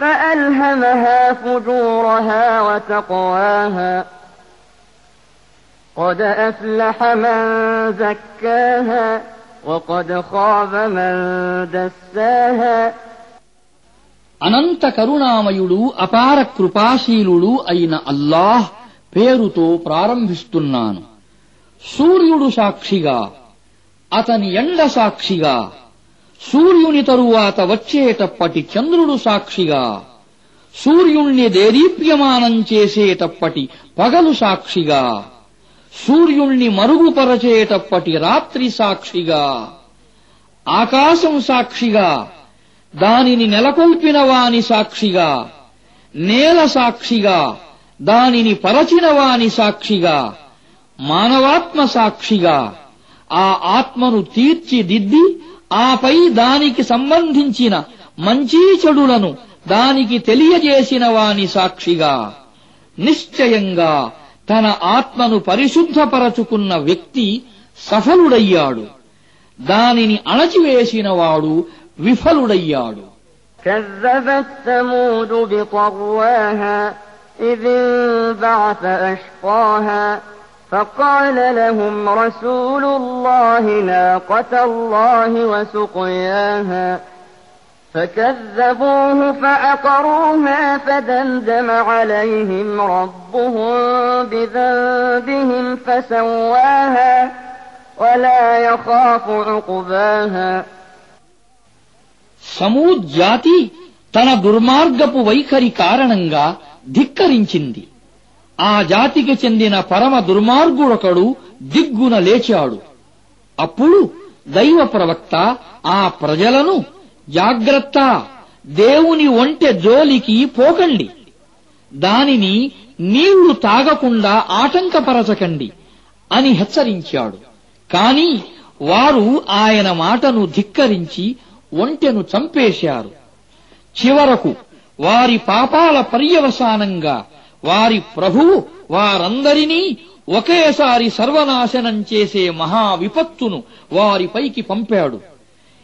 فألهمها فجورها وتقواها قد أفلح من زكاها وقد خاب من دساها అనంత కరుణామయుడు అపార కృపాశీలుడు అయిన అల్లాహ్ పేరుతో ప్రారంభిస్తున్నాను సూర్యుడు సాక్షిగా అతని ఎండ సాక్షిగా సూర్యుని తరువాత వచ్చేటప్పటి చంద్రుడు సాక్షిగా సూర్యుణ్ణి దేదీప్యమానం చేసేటప్పటి పగలు సాక్షిగా సూర్యుణ్ణి మరుగుపరచేటప్పటి రాత్రి సాక్షిగా ఆకాశం సాక్షిగా దానిని నెలకొల్పిన వాని సాక్షిగా నేల సాక్షిగా దానిని పరచిన వాని సాక్షిగా మానవాత్మ సాక్షిగా ఆ ఆత్మను తీర్చిదిద్ది ఆపై దానికి సంబంధించిన మంచి చెడులను దానికి తెలియజేసిన వాని సాక్షిగా నిశ్చయంగా తన ఆత్మను పరిశుద్ధపరచుకున్న వ్యక్తి సఫలుడయ్యాడు దానిని అణచివేసినవాడు విఫలుడయ్యాడు كذبت ثمود بطغواها إذ انبعث أشقاها فقال لهم رسول الله ناقة الله وسقياها فكذبوه فعقروها فدمدم عليهم ربهم بذنبهم فسواها ولا يخاف عقباها సమూద్ జాతి తన దుర్మార్గపు వైఖరి కారణంగా ధిక్కరించింది ఆ జాతికి చెందిన పరమ దుర్మార్గుడొకడు దిగ్గున లేచాడు. అప్పుడు దైవ ప్రవక్త ఆ ప్రజలను జాగ్రత్త దేవుని ఒంటె జోలికి పోకండి. దానిని నీళ్ళు తాగకుండా ఆటంకపరచకండి అని హెచ్చరించాడు. కాని వారు ఆయన మాటను ధిక్కరించి ఒంటెను చంపేశారు. చివరకు వారి పాపాల పర్యవసానంగా వారి ప్రభువు వారందరినీ ఒకేసారి సర్వనాశనం చేసే మహా విపత్తును వారిపైకి పంపాడు.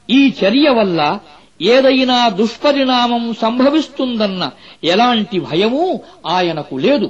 ఈ చర్య వల్ల ఏదైనా దుష్పరిణామం సంభవిస్తుందన్న ఎలాంటి భయమూ ఆయనకు లేదు.